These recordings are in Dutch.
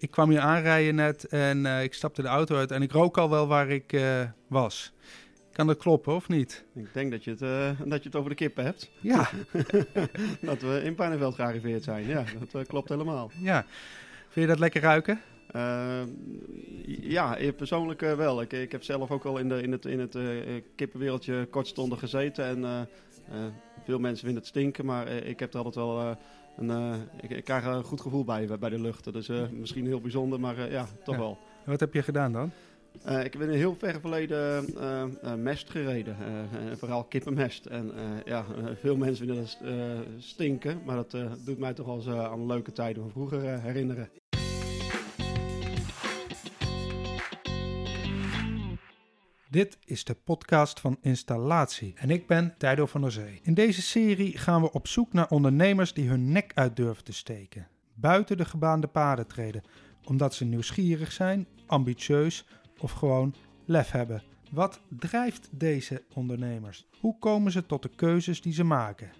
Ik kwam hier aanrijden net en eh, ik stapte de auto uit en ik rook al wel waar ik eh, was. Kan dat kloppen of niet? Ik denk dat je het, eh, dat je het over de kippen hebt. Ja, dat we in Pijnenveld gearriveerd zijn. Ja, dat klopt helemaal. ja. Vind je dat lekker ruiken? Ja, persoonlijk wel. Ik, ik heb zelf ook al in, de, in het, in het kippenwereldje kortstondig gezeten. En veel mensen vinden het stinken, maar ik heb er altijd wel eh, ik, ik krijg een goed gevoel bij, bij de lucht. Dus misschien heel bijzonder, maar eh, ja, toch Ja. wel. En wat heb je gedaan dan? Ik heb in een heel ver verleden mest gereden. vooral kippenmest. En ja, veel mensen vinden dat stinken. Maar dat doet mij toch wel eens eh, aan leuke tijden van vroeger herinneren. Dit is de podcast van Installatie en ik ben Tijdo van der Zee. In deze serie gaan we op zoek naar ondernemers die hun nek uit durven te steken. Buiten de gebaande paden treden, omdat ze nieuwsgierig zijn, ambitieus of gewoon lef hebben. Wat drijft deze ondernemers? Hoe komen ze tot de keuzes die ze maken?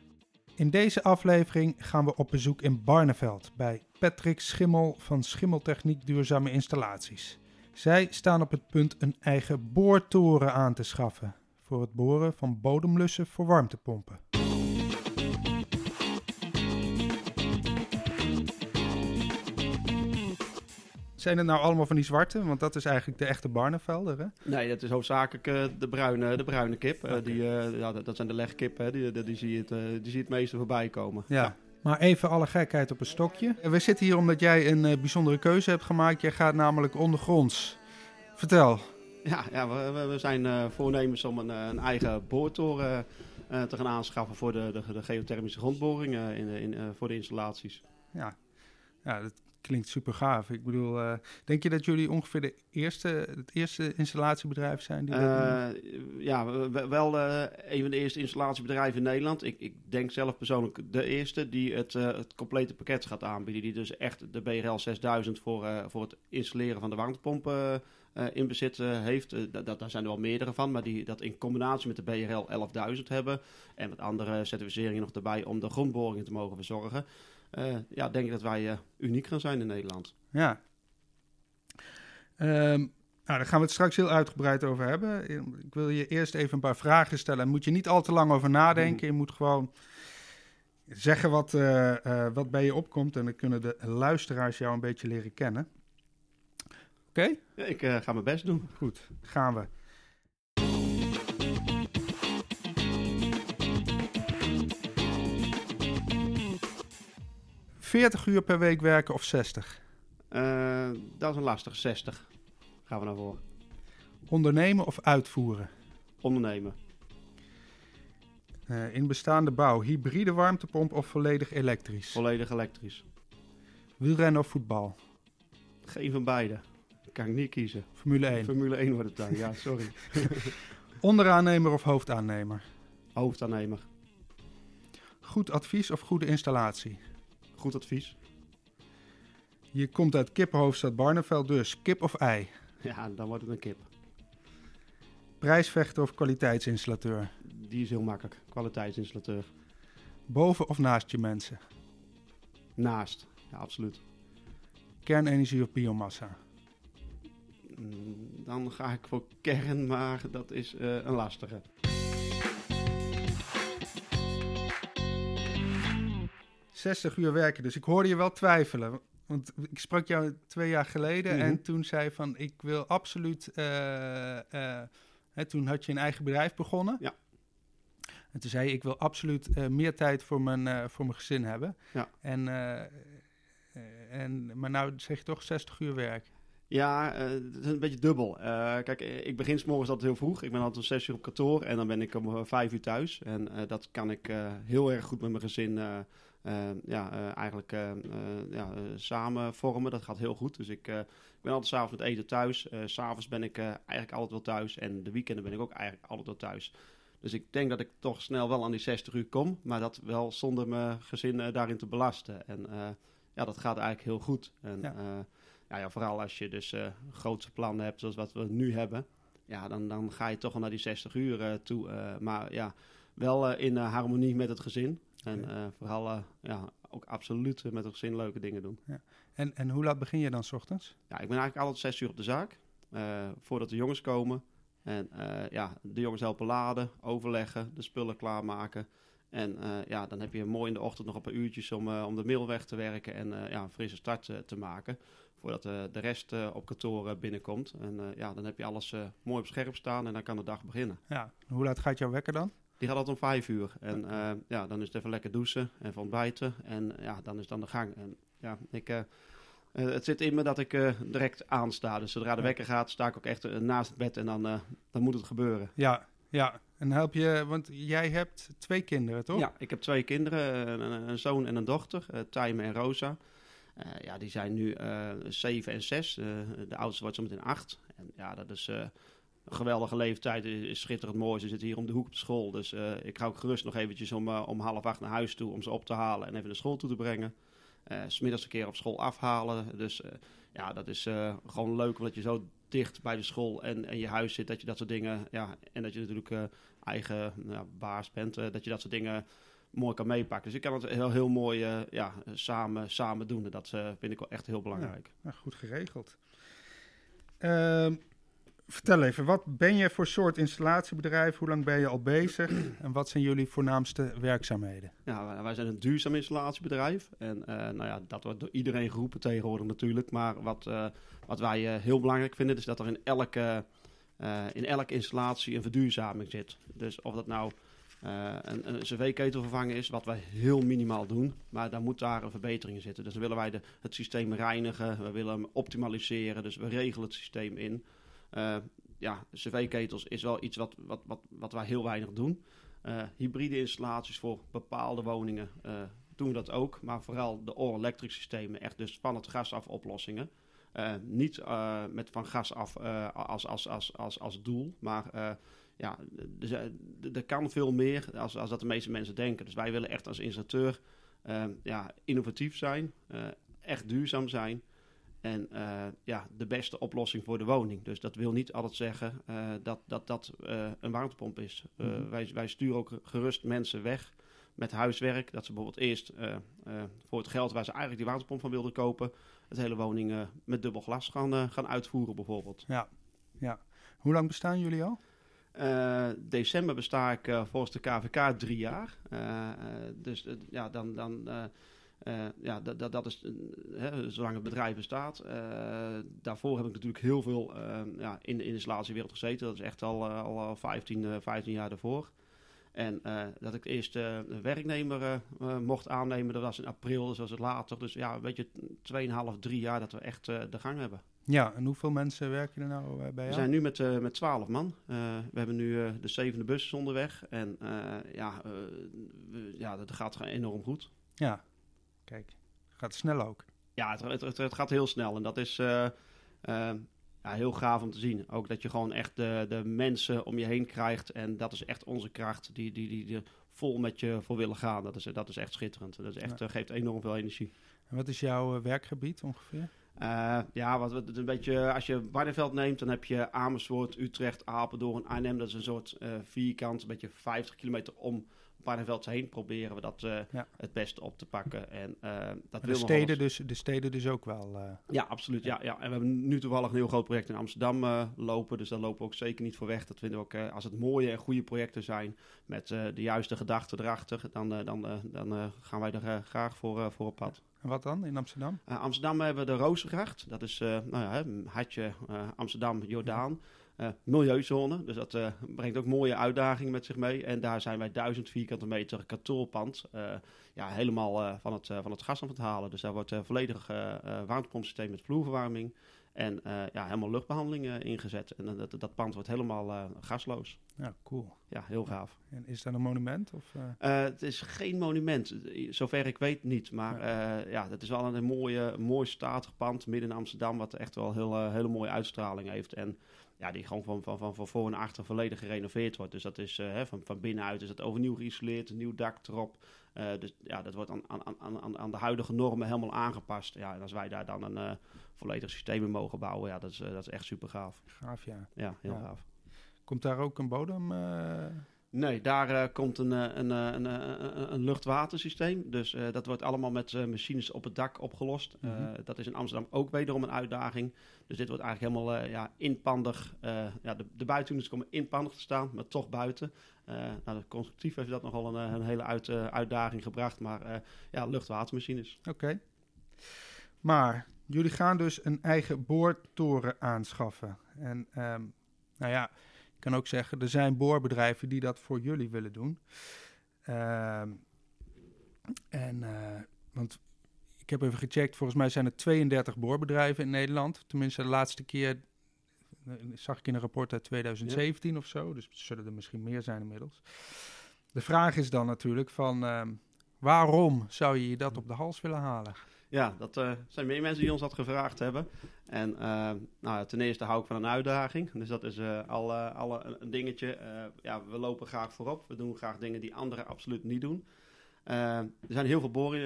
In deze aflevering gaan we op bezoek in Barneveld bij Patrick Schimmel van Schimmeltechniek Duurzame Installaties. Zij staan op het punt een eigen boortoren aan te schaffen voor het boren van bodemlussen voor warmtepompen. Zijn het nou allemaal van die zwarte? Want dat is eigenlijk de echte Barnevelder, hè? Nee, dat is hoofdzakelijk eh, de, bruine, de bruine kip. Eh, die, eh, ja, dat, dat zijn de legkippen. Hè. Die, die, die zie je het, die zie je het meeste voorbij komen. Ja. Maar even alle gekheid op een stokje. We zitten hier omdat jij een eh, bijzondere keuze hebt gemaakt. Jij gaat namelijk ondergronds. Vertel. Ja, ja we, we- zijn eh, voornemens om een, eh, een eigen boortoren eh, te gaan aanschaffen voor de, de, de geothermische grondboringen in, de- in, eh, voor de installaties. Ja. ja, dat klinkt super gaaf. Ik bedoel, eh, denk je dat jullie ongeveer de eerste, het eerste installatiebedrijf zijn die? Eh, ja, we- we- wel eh, een van de eerste installatiebedrijven in Nederland. Ik, ik denk zelf persoonlijk de eerste die het, het complete pakket gaat aanbieden. Die dus echt de BRL 6000 voor, voor het installeren van de warmtepompen in bezit heeft. Daar zijn er wel meerdere van, maar die dat in combinatie met de BRL 11000 hebben. En met andere certificeringen nog erbij om de grondboringen te mogen verzorgen. Eh, ja, denk ik dat wij eh, uniek gaan zijn in Nederland. Ja. Ehm, nou, daar gaan we het straks heel uitgebreid over hebben. Ik wil je eerst even een paar vragen stellen. Moet je niet al te lang over nadenken. Je moet gewoon zeggen wat, eh, wat bij je opkomt. En dan kunnen de luisteraars jou een beetje leren kennen. Oké? Ja, ik ga mijn best doen. Goed, gaan we. ...40 uur per week werken of 60? Eh, dat is een lastig, 60 gaan we naar voren. Ondernemen of uitvoeren? Ondernemen. Eh, in bestaande bouw, hybride warmtepomp of volledig elektrisch? Volledig elektrisch. Wielrennen of voetbal? Geen van beide. Kan ik niet kiezen. Formule 1. Formule 1 wordt het dan. Ja, sorry. Onderaannemer of hoofdaannemer? Hoofdaannemer. Goed advies of goede installatie? Goed advies. Je komt uit kippenhoofdstad Barneveld, dus kip of ei? Ja, dan wordt het een kip. Prijsvechter of kwaliteitsinstallateur? Die is heel makkelijk. Kwaliteitsinstallateur. Boven of naast je mensen? Naast. Ja, absoluut. Kernenergie of biomassa? Mm, Dan ga ik voor kern, maar dat is eh, een lastige. ...60 uur werken, dus ik hoorde je wel twijfelen. Want ik sprak jou twee jaar geleden Mhm. en toen zei van... ...ik wil absoluut... eh, hè, toen had je een eigen bedrijf begonnen. Ja. En toen zei je, ik wil absoluut eh, meer tijd voor mijn, voor mijn gezin hebben. Ja. En, en, maar nou zeg je toch 60 uur werk. Ja, het is een beetje dubbel. Kijk, ik begin s morgens altijd heel vroeg. Ik ben altijd om zes uur op kantoor en dan ben ik om eh, vijf uur thuis. En dat kan ik heel erg goed met mijn gezin ja, eh, eigenlijk eh, eh, ja, eh, samen vormen. Dat gaat heel goed. Dus ik, ik ben altijd s'avonds met eten thuis. S S'avonds ben ik eigenlijk altijd wel thuis. En de weekenden ben ik ook eigenlijk altijd wel thuis. Dus ik denk dat ik toch snel wel aan die 60 uur kom. Maar dat wel zonder mijn gezin daarin te belasten. En ja, dat gaat eigenlijk heel goed. En, Ja. ja, ja, vooral als je dus eh grootse plannen hebt zoals wat we nu hebben. Ja, dan, dan ga je toch wel naar die 60 uur toe. maar ja, wel in harmonie met het gezin. En eh, vooral eh, ja, ook absoluut met het gezin leuke dingen doen. En, en hoe laat begin je dan 's ochtends? Ja, ik ben eigenlijk altijd zes uur op de zaak. eh, voordat de jongens komen. En ja, de jongens helpen laden, overleggen, de spullen klaarmaken. En ja, dan heb je mooi in de ochtend nog een paar uurtjes om, om de mail weg te werken en ja, een frisse start te maken. Voordat de rest op kantoor binnenkomt. En ja, dan heb je alles mooi op scherp staan en dan kan de dag beginnen. Ja. Hoe laat gaat jouw wekker dan? Die gaat altijd om vijf uur. En eh, ja, dan is het even lekker douchen en van ontbijten. En ja, dan is het aan de gang. En ja, ik, eh, eh, het zit in me dat ik direct aansta. Dus zodra de wekker gaat, sta ik ook echt naast het bed en dan, dan moet het gebeuren. Ja, ja. En help je, want jij hebt twee kinderen, toch? Ja, ik heb twee kinderen, een, zoon en een dochter, uh, Tijme en Rosa. Ja, die zijn nu zeven en zes. De oudste wordt zo meteen acht. En ja, dat is geweldige leeftijd. Is, schitterend mooi. Ze zitten hier om de hoek op de school. Dus eh, ik ga ook gerust nog eventjes om, eh, om half acht naar huis toe om ze op te halen en even naar school toe te brengen. Eh, S smiddags een keer op school afhalen. Dus eh, ja, dat is eh, gewoon leuk omdat je zo dicht bij de school en, en je huis zit. Dat je dat soort dingen, ja, en dat je natuurlijk eh, eigen nou ja, baas bent. eh, dat je dat soort dingen mooi kan meepakken. Dus ik kan het heel, heel mooi eh, ja, samen, samen doen. En dat eh, vind ik wel echt heel belangrijk. Nou, goed geregeld. Ehm, vertel even, wat ben je voor soort installatiebedrijf? Hoe lang ben je al bezig? En wat zijn jullie voornaamste werkzaamheden? Ja, wij- zijn een duurzaam installatiebedrijf. En eh, nou ja, dat wordt door iedereen geroepen tegenwoordig natuurlijk. Maar wat, eh, wat wij eh, heel belangrijk vinden, is dat er in elke, in elke installatie een verduurzaming zit. Dus of dat nou een, een cv-ketel vervangen is, wat wij heel minimaal doen. Maar daar moet daar een verbetering in zitten. Dus dan willen wij de, het systeem reinigen, we willen hem optimaliseren. Dus we regelen het systeem in. Eh, ja, cv-ketels is wel iets wat, wat, wat, wat wij heel weinig doen. Eh, hybride installaties voor bepaalde woningen eh, doen we dat ook. Maar vooral de all-electric systemen, echt dus van het gas af oplossingen. Niet met van gas af als, als, als, als, als doel, maar ja, er- er kan veel meer als, als dat de meeste mensen denken. Dus wij willen echt als installateur ja, innovatief zijn, echt duurzaam zijn. En eh, ja, de beste oplossing voor de woning. Dus dat wil niet altijd zeggen eh, dat dat, dat eh, een warmtepomp is. Mhm. wij, wij sturen ook gerust mensen weg met huiswerk. Dat ze bijvoorbeeld eerst voor het geld waar ze eigenlijk die warmtepomp van wilden kopen, het hele woning met dubbel glas gaan, gaan uitvoeren bijvoorbeeld. Ja, ja. Hoe lang bestaan jullie al? December besta ik volgens de KVK drie jaar. Dus ja, dan, dan eh, ja, dat, dat, dat is eh, hè, zolang het bedrijf bestaat. Eh, daarvoor heb ik natuurlijk heel veel ja, in de installatiewereld gezeten. Dat is echt al, al 15, eh, 15 jaar daarvoor. En dat ik eerst een werknemer mocht aannemen, dat was in april, dus was het later. Dus ja, een beetje 2,5, 3 jaar dat we echt de gang hebben. Ja, en hoeveel mensen werken er nou bij We jou? zijn nu met, met 12 man. We hebben nu de zevende bus onderweg. En ja, we- ja, dat gaat gewoon enorm goed. Ja, kijk, gaat snel ook. Ja, het, het, het, het gaat heel snel. En dat is eh, eh, ja, heel gaaf om te zien. Ook dat je gewoon echt de, de mensen om je heen krijgt. En dat is echt onze kracht die, die, die, die vol met je voor willen gaan. Dat is, dat is echt schitterend. Dat is echt, Ja. eh, geeft enorm veel energie. En wat is jouw werkgebied ongeveer? Ja, wat, wat, een beetje, als je Barneveld neemt, dan heb je Amersfoort, Utrecht, Apeldoorn, Arnhem. Dat is een soort vierkant, een beetje 50 kilometer om Barneveld heen. Proberen we dat eh, Ja. het beste op te pakken. En, eh, dat de, steden dus, de steden dus ook wel. eh, Ja, absoluut. Ja, ja. En we hebben nu toevallig een heel groot project in Amsterdam lopen. Dus daar lopen we ook zeker niet voor weg. Dat vinden we ook, als het mooie en goede projecten zijn met de juiste gedachten erachter, dan, dan, dan gaan wij er graag voor, voor op pad. en wat dan in Amsterdam? Uh, Amsterdam hebben we de Rozengracht. Dat is, eh nou ja, hartje uh, Amsterdam, Jordaan. Uh, milieuzone, dus dat uh, brengt ook mooie uitdagingen met zich mee. En daar zijn wij duizend vierkante meter kantoorpand uh, ja, helemaal van, het, van het gas aan het halen. Dus daar wordt volledig warmtepompsysteem met vloerverwarming en uh, ja, helemaal luchtbehandeling uh, ingezet. En dat, dat pand wordt helemaal gasloos. Ja, cool. Ja, heel gaaf. En is dat een monument? Of, het is geen monument, zover ik weet niet. Maar ja, ja dat is wel een mooie, mooi statig pand midden in Amsterdam... wat echt wel heel, hele mooie uitstraling heeft. En ja, die gewoon van, van, van, van voor en achter volledig gerenoveerd wordt. Dus dat is hè, van, van binnenuit is het overnieuw geïsoleerd, een nieuw dak erop. Uh, dus ja, dat wordt aan, aan, aan, aan de huidige normen helemaal aangepast. Ja, en als wij daar dan een uh, volledig systeem in mogen bouwen, ja, dat is, dat is echt super gaaf. Gaaf, ja. Ja, heel ja. gaaf. Komt daar ook een bodem? Nee, daar komt een, een, een, een, een luchtwatersysteem. Dus dat wordt allemaal met machines op het dak opgelost. Mhm. dat is in Amsterdam ook wederom een uitdaging. Dus dit wordt eigenlijk helemaal ja, inpandig. ja, de, de buitenunits komen inpandig te staan, maar toch buiten. nou, constructief heeft dat nogal een, een hele uit, uitdaging gebracht. Maar ja, luchtwatermachines. Oké. Maar jullie gaan dus een eigen boortoren aanschaffen. En ehm, nou ja, kan ook zeggen, er zijn boorbedrijven die dat voor jullie willen doen. Ehm, en, uh, want ik heb even gecheckt, volgens mij zijn er 32 boorbedrijven in Nederland. Tenminste, de laatste keer uh, zag ik in een rapport uit 2017 ja. of zo. Dus zullen er misschien meer zijn inmiddels. De vraag is dan natuurlijk van, uh, waarom zou je je dat op de hals willen halen? Ja, dat uh, zijn meer mensen die ons dat gevraagd hebben. En uh, nou, ten eerste hou ik van een uitdaging. Dus dat is uh, al, een, dingetje. ja, we lopen graag voorop. We doen graag dingen die anderen absoluut niet doen. er zijn heel veel boor,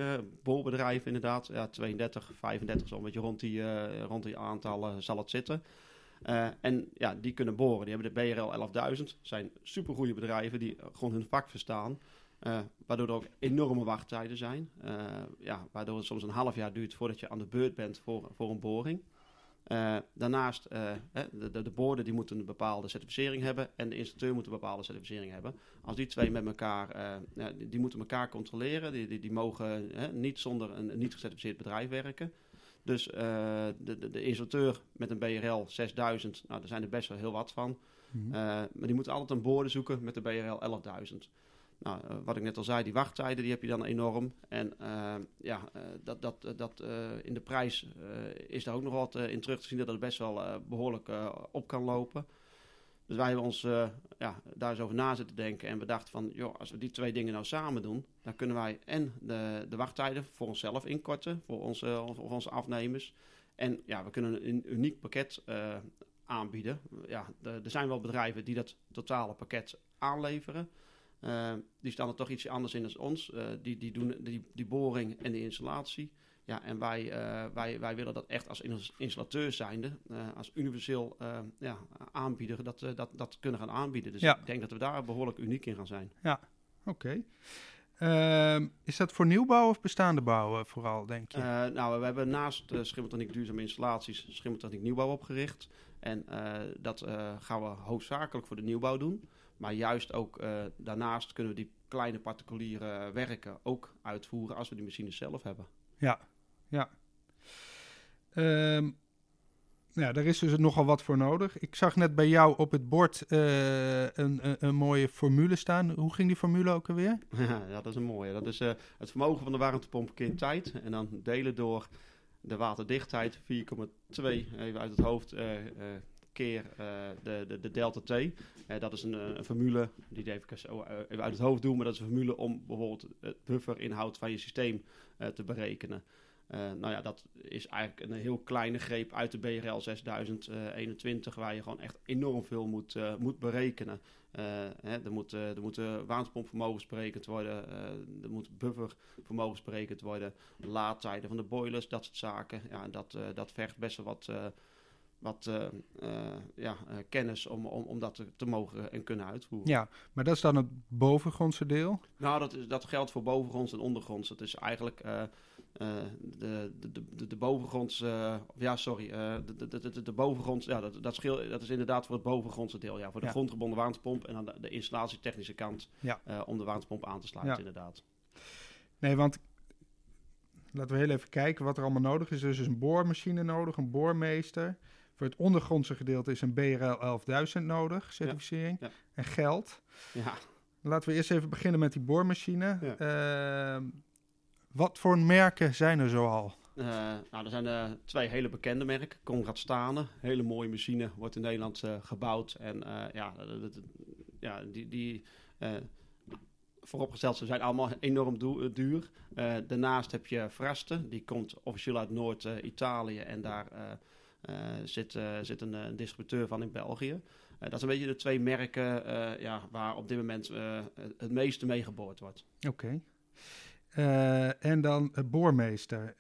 boorbedrijven inderdaad. Ja, 32, 35, zo'n beetje rond die, rond die aantallen zal het zitten. en ja, die kunnen boren. Die hebben de BRL 11.000. zijn supergoeie bedrijven die gewoon hun vak verstaan. Uh, waardoor er ook enorme wachttijden zijn. Uh, ja, waardoor het soms een half jaar duurt voordat je aan de beurt bent voor, voor een boring. Uh, daarnaast, de, de, de boorden die moeten een bepaalde certificering hebben en de installateur moet een bepaalde certificering hebben. Als die twee met elkaar, die, die, moeten elkaar controleren, die, die, die mogen niet zonder een niet gecertificeerd bedrijf werken. Dus de, de, de, installateur met een BRL 6000, nou daar zijn er best wel heel wat van. Mm -hmm. maar die moeten altijd een boorden zoeken met de BRL 11.000. Nou, uh, wat ik net al zei, die wachttijden die heb je dan enorm. En uh, ja, uh, dat, dat, dat in de prijs is daar ook nog wat in terug te zien dat het best wel behoorlijk op kan lopen. Dus wij hebben ons ja, daar eens over na zitten denken en bedacht van, joh, als we die twee dingen nou samen doen, dan kunnen wij en de, de wachttijden voor onszelf inkorten, voor onze, voor onze afnemers. En ja, we kunnen een uniek pakket aanbieden. Ja, er zijn wel bedrijven die dat totale pakket aanleveren. Uh, die staan er toch iets anders in dan ons. Uh, die, die doen die, die boring en de installatie. Ja, en wij, uh, wij, wij willen dat echt als installateur zijnde, als universeel ja, aanbieder, dat, dat, dat kunnen gaan aanbieden. Dus ja. ik denk dat we daar behoorlijk uniek in gaan zijn. Ja, oké. Okay. is dat voor nieuwbouw of bestaande bouw vooral, denk je? nou, we hebben naast uh, Schimmeltechniek Duurzame Installaties Schimmeltechniek Nieuwbouw opgericht. En dat gaan we hoofdzakelijk voor de nieuwbouw doen. Maar juist ook uh, daarnaast kunnen we die kleine particuliere werken ook uitvoeren als we die machines zelf hebben. Ja, ja. Um, ja, daar is dus nogal wat voor nodig. Ik zag net bij jou op het bord uh, een, een, een, mooie formule staan. Hoe ging die formule ook alweer? ja, dat is een mooie. Dat is uh, het vermogen van de warmtepomp keer tijd. En dan delen door de waterdichtheid 4,2 even uit het hoofd keer uh, de, de, de delta T. Uh, dat is een, een formule, die even, even uit het hoofd doen, maar dat is een formule om bijvoorbeeld het bufferinhoud van je systeem te berekenen. nou ja, dat is eigenlijk een heel kleine greep uit de BRL 6021, waar je gewoon echt enorm veel moet, moet berekenen. Hè, er, moet, er moeten warmtepompvermogens berekend worden, er moet buffervermogens berekend worden, laadtijden van de boilers, dat soort zaken. Ja, dat, dat vergt best wel wat wat uh, uh, ja, uh, kennis om, om, om dat te, te, mogen en kunnen uitvoeren. Ja, maar dat is dan het bovengrondse deel? Nou, dat, is, dat geldt voor bovengronds en ondergronds. Het is eigenlijk de, de, de, de bovengronds... ja, sorry. de, de, de, de bovengronds... Ja, dat, dat, schil, dat is inderdaad voor het bovengrondse deel. Ja, voor de Ja. grondgebonden warmtepomp. En dan de, de installatietechnische kant Ja. om de warmtepomp aan te sluiten, Ja. inderdaad. Nee, want laten we heel even kijken wat er allemaal nodig is. Er is dus een boormachine nodig, een boormeester. Voor het ondergrondse gedeelte is een BRL 11.000 nodig, certificering. ja. En geld. Ja, Laten we eerst even beginnen met die boormachine. Ja. Ehm, wat voor merken zijn er zoal? Eh, nou, er zijn eh, twee hele bekende merken. Conrad Stane, hele mooie machine, wordt in Nederland eh, gebouwd. En ja, dat- ja, die, die vooropgesteld, ze zijn allemaal enorm duur. Daarnaast heb je Fraste, die komt officieel uit Noord-Italië. en daar zit, eh, zit een, eh, distributeur van in België. Eh, dat zijn een beetje de twee merken eh, ja, waar op dit moment eh, het meeste mee geboord wordt. Oké. Eh, en dan uh, boormeester.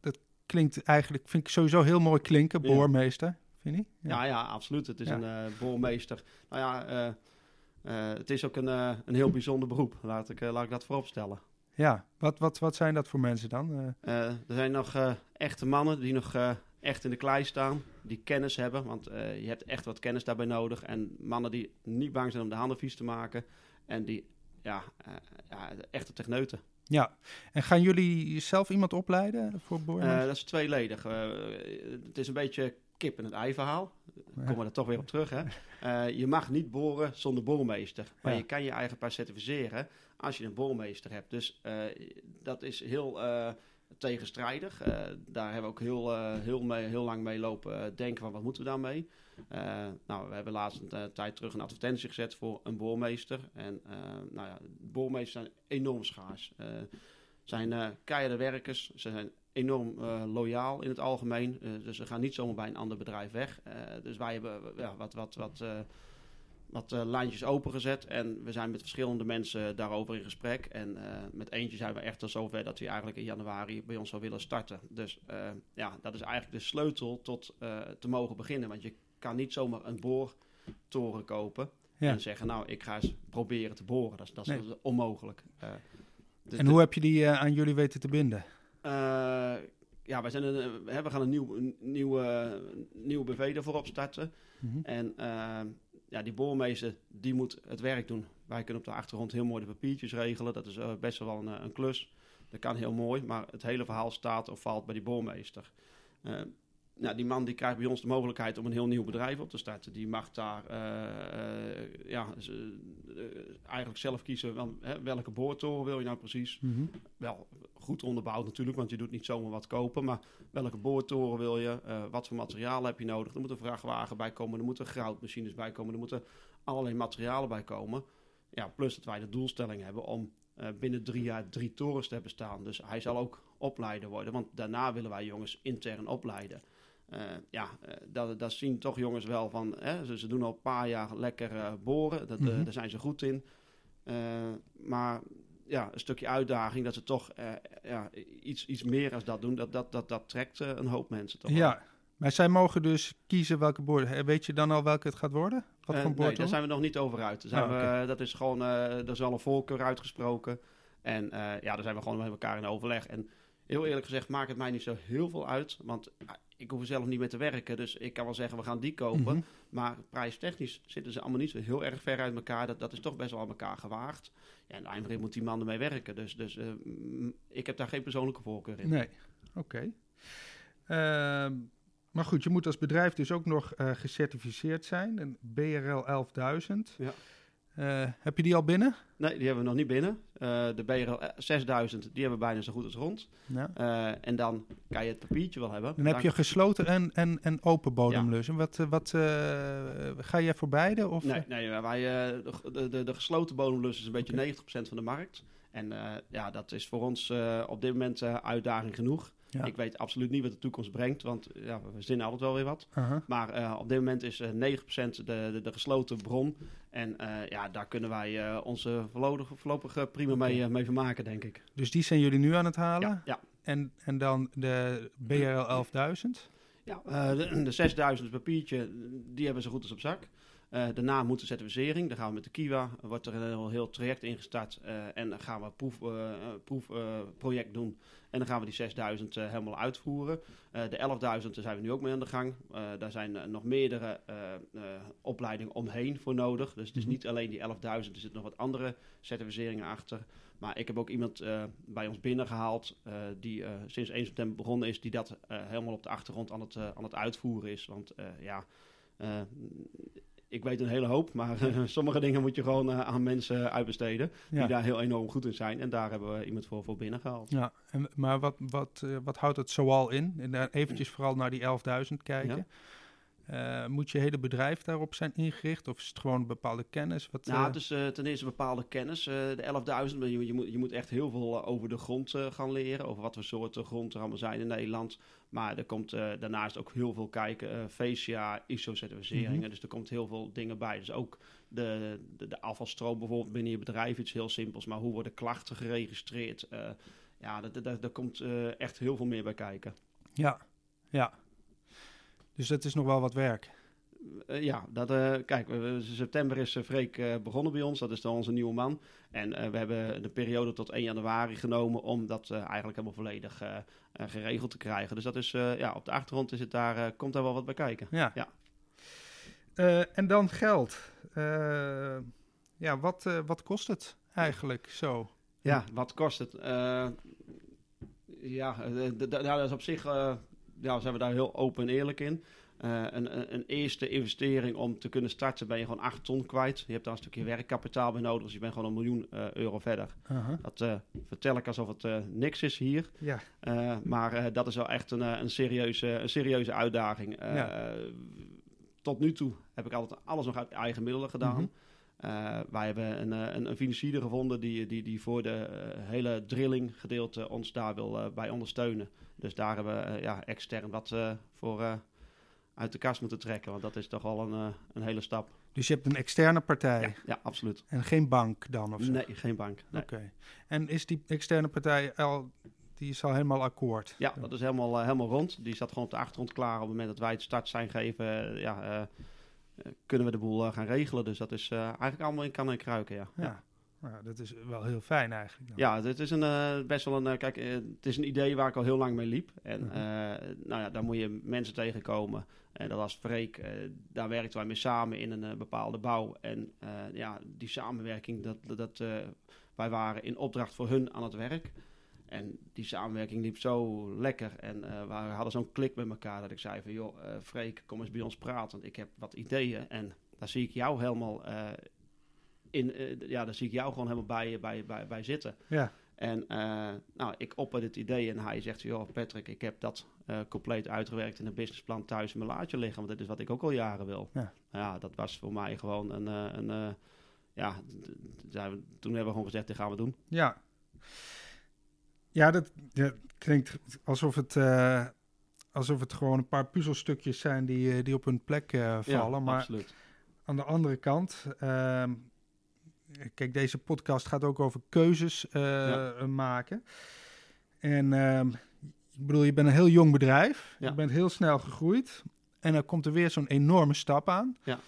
Dat klinkt eigenlijk, vind ik sowieso heel mooi klinken, Ja. boormeester. Vind je? Ja, ja, absoluut. Het is Ja. een eh boormeester. Nou ja, eh, het is ook een, een heel bijzonder beroep, laat ik, laat ik dat voorop stellen. Ja, wat, wat, wat zijn dat voor mensen dan? er zijn nog echte mannen die nog echt in de klei staan, die kennis hebben. Want je hebt echt wat kennis daarbij nodig. En mannen die niet bang zijn om de handen vies te maken. En die, ja, ja echte techneuten. Ja, en gaan jullie zelf iemand opleiden voor boren? dat is tweeledig. het is een beetje kip en het ei verhaal. Dan komen we er toch weer op terug. Hè? Uh, je mag niet boren zonder boormeester. Maar je kan je eigen pas certificeren als je een boormeester hebt. Dus uh, dat is heel uh, tegenstrijdig. daar hebben we ook heel, heel, mee, heel lang mee lopen denken van wat moeten we daarmee. nou, we hebben laatst een tijd terug een advertentie gezet voor een boormeester. En nou ja, boormeesters zijn enorm schaars. zijn keiharde werkers. Ze zijn enorm loyaal in het algemeen. Dus ze gaan niet zomaar bij een ander bedrijf weg. Dus wij hebben ja, wat, wat, wat, wat lijntjes opengezet. En we zijn met verschillende mensen daarover in gesprek. En met eentje zijn we echt al zover dat hij eigenlijk in januari bij ons zou willen starten. Dus ja, dat is eigenlijk de sleutel tot te mogen beginnen. Want je kan niet zomaar een boortoren kopen. En zeggen, nou, ik ga eens proberen te boren. Dat is, dat is onmogelijk. Dus en hoe heb je die aan jullie weten te binden? Uh, ja, wij zijn een, we gaan een, nieuw, een nieuwe, nieuwe BV ervoor opstarten. Mm -hmm. En uh, ja, die boormeester die moet het werk doen. Wij kunnen op de achtergrond heel mooi de papiertjes regelen. Dat is uh, best wel een, een, klus. Dat kan heel mooi, maar het hele verhaal staat of valt bij die boormeester nou, die man die krijgt bij ons de mogelijkheid om een heel nieuw bedrijf op te starten. Die mag daar uh, ja, uh, eigenlijk zelf kiezen van, hè, welke boortoren wil je nou precies. Mm Wel goed onderbouwd natuurlijk, want je doet niet zomaar wat kopen. Maar welke boortoren wil je? wat voor materiaal heb je nodig? Er moet een vrachtwagen bij komen, er moeten groutmachines bij komen, er moeten allerlei materialen bij komen. Ja, plus dat wij de doelstelling hebben om binnen drie jaar drie torens te hebben staan. Dus hij zal ook opleider worden, want daarna willen wij jongens intern opleiden. Uh, ja, uh, dat, dat zien toch jongens wel van. Hè, ze, ze doen al een paar jaar lekker uh, boren. Dat, mm daar zijn ze goed in. maar ja, een stukje uitdaging dat ze toch ja, iets, iets meer als dat doen. Dat, dat, dat, dat trekt een hoop mensen toch. Ja, maar zij mogen dus kiezen welke boor. Weet je dan al welke het gaat worden? Wat voor nee, daar zijn we nog niet over uit. Zijn oh, we, dat is gewoon, er is al een voorkeur uitgesproken. En ja, daar zijn we gewoon met elkaar in overleg. En heel eerlijk gezegd maakt het mij niet zo heel veel uit. Want ik hoef er zelf niet mee te werken. Dus ik kan wel zeggen, we gaan die kopen. Mm Maar prijstechnisch zitten ze allemaal niet zo heel erg ver uit elkaar. Dat, dat is toch best wel aan elkaar gewaagd. Ja, en eindelijk moet die man ermee werken. Dus, dus uh, ik heb daar geen persoonlijke voorkeur in. Nee, oké. Okay. Uh, maar goed, je moet als bedrijf dus ook nog uh, gecertificeerd zijn. Een BRL 11.000. Ja. Uh, heb je die al binnen? Nee, die hebben we nog niet binnen. Uh, de BRL 6000, die hebben we bijna zo goed als rond. Ja. Uh, en dan kan je het papiertje wel hebben. Dan, heb je gesloten en, en, en open bodemlus. Ja. wat, wat ga je voor beide? Of? Nee, nee wij, de, de, de, gesloten bodemlus is een beetje okay. 90% van de markt. En ja, dat is voor ons op dit moment uitdaging genoeg. Ja. Ik weet absoluut niet wat de toekomst brengt, want ja, we zinnen altijd wel weer wat. Uh -huh. Maar uh, op dit moment is uh, 9% de, de, de, gesloten bron. En uh, ja, daar kunnen wij onze voorlopig, voorlopig prima mee, mee vermaken, denk ik. Dus die zijn jullie nu aan het halen? Ja. ja. En, en dan de BRL 11.000? Ja, de, de 6000 papiertje, die hebben ze goed als op zak. Uh, daarna moet de certificering. Dan gaan we met de Kiwa. Wordt er een heel, heel traject ingestart. Uh, en dan gaan we een proef, uh, proefproject doen. En dan gaan we die 6000 helemaal uitvoeren. de 11.000 zijn we nu ook mee aan de gang. daar zijn nog meerdere opleidingen omheen voor nodig. Dus het is mhm. niet alleen die 11.000. Er zitten nog wat andere certificeringen achter. Maar ik heb ook iemand bij ons binnengehaald. die sinds 1 september begonnen is. Die dat helemaal op de achtergrond aan het, aan het uitvoeren is. Want ja ik weet een hele hoop, maar sommige dingen moet je gewoon uh, aan mensen uitbesteden die daar heel enorm goed in zijn. En daar hebben we iemand voor, voor binnengehaald. Ja, en, maar wat, wat, uh, wat houdt het zoal in? En eventjes vooral naar die 11.000 kijken. Ja. Uh, moet je hele bedrijf daarop zijn ingericht of is het gewoon bepaalde kennis? Wat, nou, het is uh, ten eerste bepaalde kennis. Uh, de 11.000, je, je, moet, je moet echt heel veel over de grond gaan leren. Over wat voor soorten grond er allemaal zijn in Nederland. Maar er komt daarnaast ook heel veel kijken. Facia, ISO-certificeringen. Mhm. Dus er komt heel veel dingen bij. Dus ook de, de, de, afvalstroom bijvoorbeeld binnen je bedrijf. Iets heel simpels. Maar hoe worden klachten geregistreerd? ja, daar komt echt heel veel meer bij kijken. Ja, ja. Dus dat is nog wel wat werk. Eh, ja, dat, eh, kijk, september is eh, Freek begonnen bij ons. Dat is dan onze nieuwe man. En we hebben de periode tot 1 januari genomen om dat eigenlijk helemaal volledig geregeld te krijgen. Dus dat is, ja, op de achtergrond is het daar, komt daar wel wat bij kijken. Ja. Ja. En dan geld. Ja, wat, wat kost het eigenlijk zo? Ja, wat kost het? Ja, nou, dat is op zich, ja, zijn we daar heel open en eerlijk in. Eh, een, een, eerste investering om te kunnen starten ben je gewoon 8 ton kwijt. Je hebt daar een stukje werkkapitaal bij nodig, dus je bent gewoon een miljoen eh, euro verder. Dat eh, vertel ik alsof het niks is hier. Ja, maar dat is wel echt een, een, serieuze, een serieuze uitdaging. Ja. Tot nu toe heb ik altijd alles nog uit eigen middelen gedaan. Mhm. Eh, wij hebben een, eh, een, een financier gevonden die, die, die voor de eh, hele drilling gedeelte ons daar wil bij ondersteunen. Dus daar hebben we ja, extern wat voor uit de kast moeten trekken. Want dat is toch wel een, een hele stap. dus je hebt een externe partij Ja, ja, absoluut. en geen bank dan of zo? Nee, geen bank. Nee. Oké. En is die externe partij al, die is al helemaal akkoord? Ja, dat is helemaal, helemaal rond. Die staat gewoon op de achtergrond klaar. Op het moment dat wij het start zijn geven, eh, ja, kunnen we de boel eh, gaan regelen. Dus dat is eh, eigenlijk allemaal in kan en kruiken, ja. Ja. Nou, dat is wel heel fijn eigenlijk. Dan. Ja, dit is een, eh, best wel een... kijk, het is een idee waar ik al heel lang mee liep. En Mhm. nou ja, daar moet je mensen tegenkomen. En dat was Freek. daar werkten wij mee samen in een bepaalde bouw. En ja, die samenwerking, dat, dat, wij waren in opdracht voor hun aan het werk. En die samenwerking liep zo lekker. En eh, we hadden zo'n klik met elkaar dat ik zei van... joh, eh Freek, kom eens bij ons praten. Want ik heb wat ideeën. En daar zie ik jou helemaal... eh, in, ja, daar zie ik jou gewoon helemaal bij, bij, bij, bij zitten. Ja. En nou, ik opper dit idee en hij zegt, joh Patrick, ik heb dat compleet uitgewerkt in een businessplan thuis in mijn laadje liggen. Want dit is wat ik ook al jaren wil. Ja. Ja, dat was voor mij gewoon een... een ja, toen hebben we gewoon gezegd, dit gaan we doen. Ja, ja dat, dat klinkt alsof het, eh, alsof het gewoon een paar puzzelstukjes zijn die, eh, die op hun plek eh, vallen. ja, maar absoluut. aan de andere kant, ehm, kijk, deze podcast gaat ook over keuzes Ja. maken. En ehm, ik bedoel, je bent een heel jong bedrijf. Ja. Je bent heel snel gegroeid. En dan komt er weer zo'n enorme stap aan. Ja.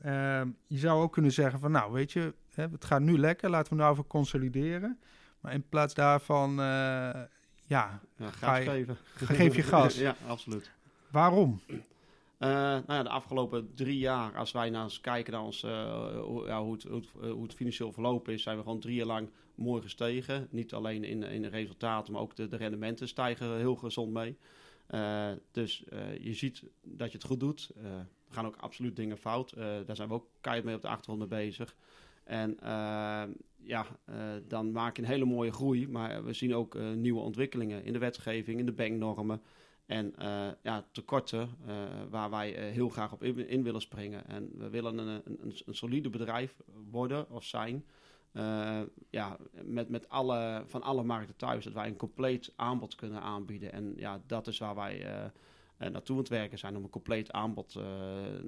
Ehm, je zou ook kunnen zeggen van, nou, weet je, hè, het gaat nu lekker. Laten we nou even consolideren. Maar in plaats daarvan, eh, ja, Ja, Ga je- geven. geef je gas. ja, absoluut. waarom? Eh, nou ja, de afgelopen drie jaar, als wij naar eens kijken naar ons, eh, hoe, ja, hoe, het, hoe, het, hoe het financieel verlopen is, zijn we gewoon drie jaar lang mooi gestegen. Niet alleen in, in de resultaten, maar ook de, de rendementen stijgen heel gezond mee. Dus je ziet dat je het goed doet. Er gaan ook absoluut dingen fout. Daar zijn we ook keihard mee op de achtergrond mee bezig. En ja, eh, dan maak je een hele mooie groei. Maar we zien ook eh, nieuwe ontwikkelingen in de wetgeving, in de banknormen. En eh, ja, tekorten waar wij heel graag op in, willen springen. En we willen een, een, een, solide bedrijf worden of zijn. Ja, met, met alle, van alle markten thuis. Dat wij een compleet aanbod kunnen aanbieden. En ja, dat is waar wij naartoe aan het werken zijn. Om een compleet aanbod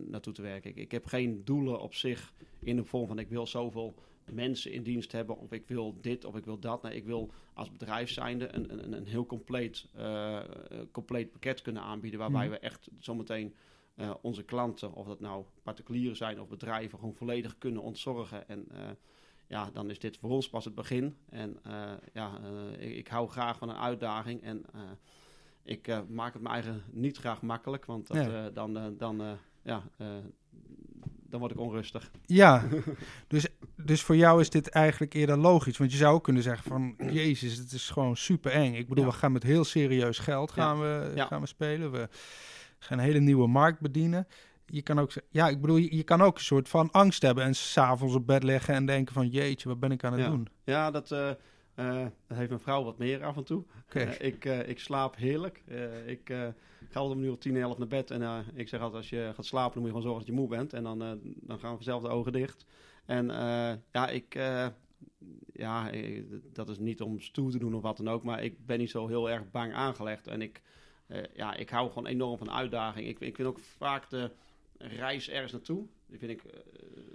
naartoe te werken. Ik heb geen doelen op zich in de vorm van ik wil zoveel mensen in dienst hebben. Of ik wil dit of ik wil dat. Nee, ik wil als bedrijf zijnde een, een, een heel compleet, eh, eh, compleet pakket kunnen aanbieden. Waarbij Mhm. we echt zometeen eh, onze klanten, of dat nou particulieren zijn of bedrijven, gewoon volledig kunnen ontzorgen. En ja, dan is dit voor ons pas het begin. En ja, ik, ik hou graag van een uitdaging. En ik maak het me eigen niet graag makkelijk. Want dat, Ja. dan, dan, ja, dan word ik onrustig. Ja, dus, dus voor jou is dit eigenlijk eerder logisch. Want je zou ook kunnen zeggen van, jezus, het is gewoon super eng. Ik bedoel, Ja. we gaan met heel serieus geld gaan we, Ja. gaan we spelen. We gaan een hele nieuwe markt bedienen. Je kan ook, ja, ik bedoel, je, je kan ook een soort van angst hebben en s'avonds op bed leggen en denken van, jeetje, wat ben ik aan het doen? Ja, dat, eh, eh, dat heeft mijn vrouw wat meer af en toe. Eh, ik, ik slaap heerlijk. Ik ga altijd om nu op 10, 11 naar bed. En ik zeg altijd, als je gaat slapen, dan moet je gewoon zorgen dat je moe bent. En dan, dan gaan vanzelf de ogen dicht. En eh, ja, ik... eh, ja, eh, dat is niet om stoer te doen of wat dan ook. Maar ik ben niet zo heel erg bang aangelegd. En ik, ja, ik hou gewoon enorm van uitdaging. Ik, ik vind ook vaak de reis ergens naartoe... Die vind ik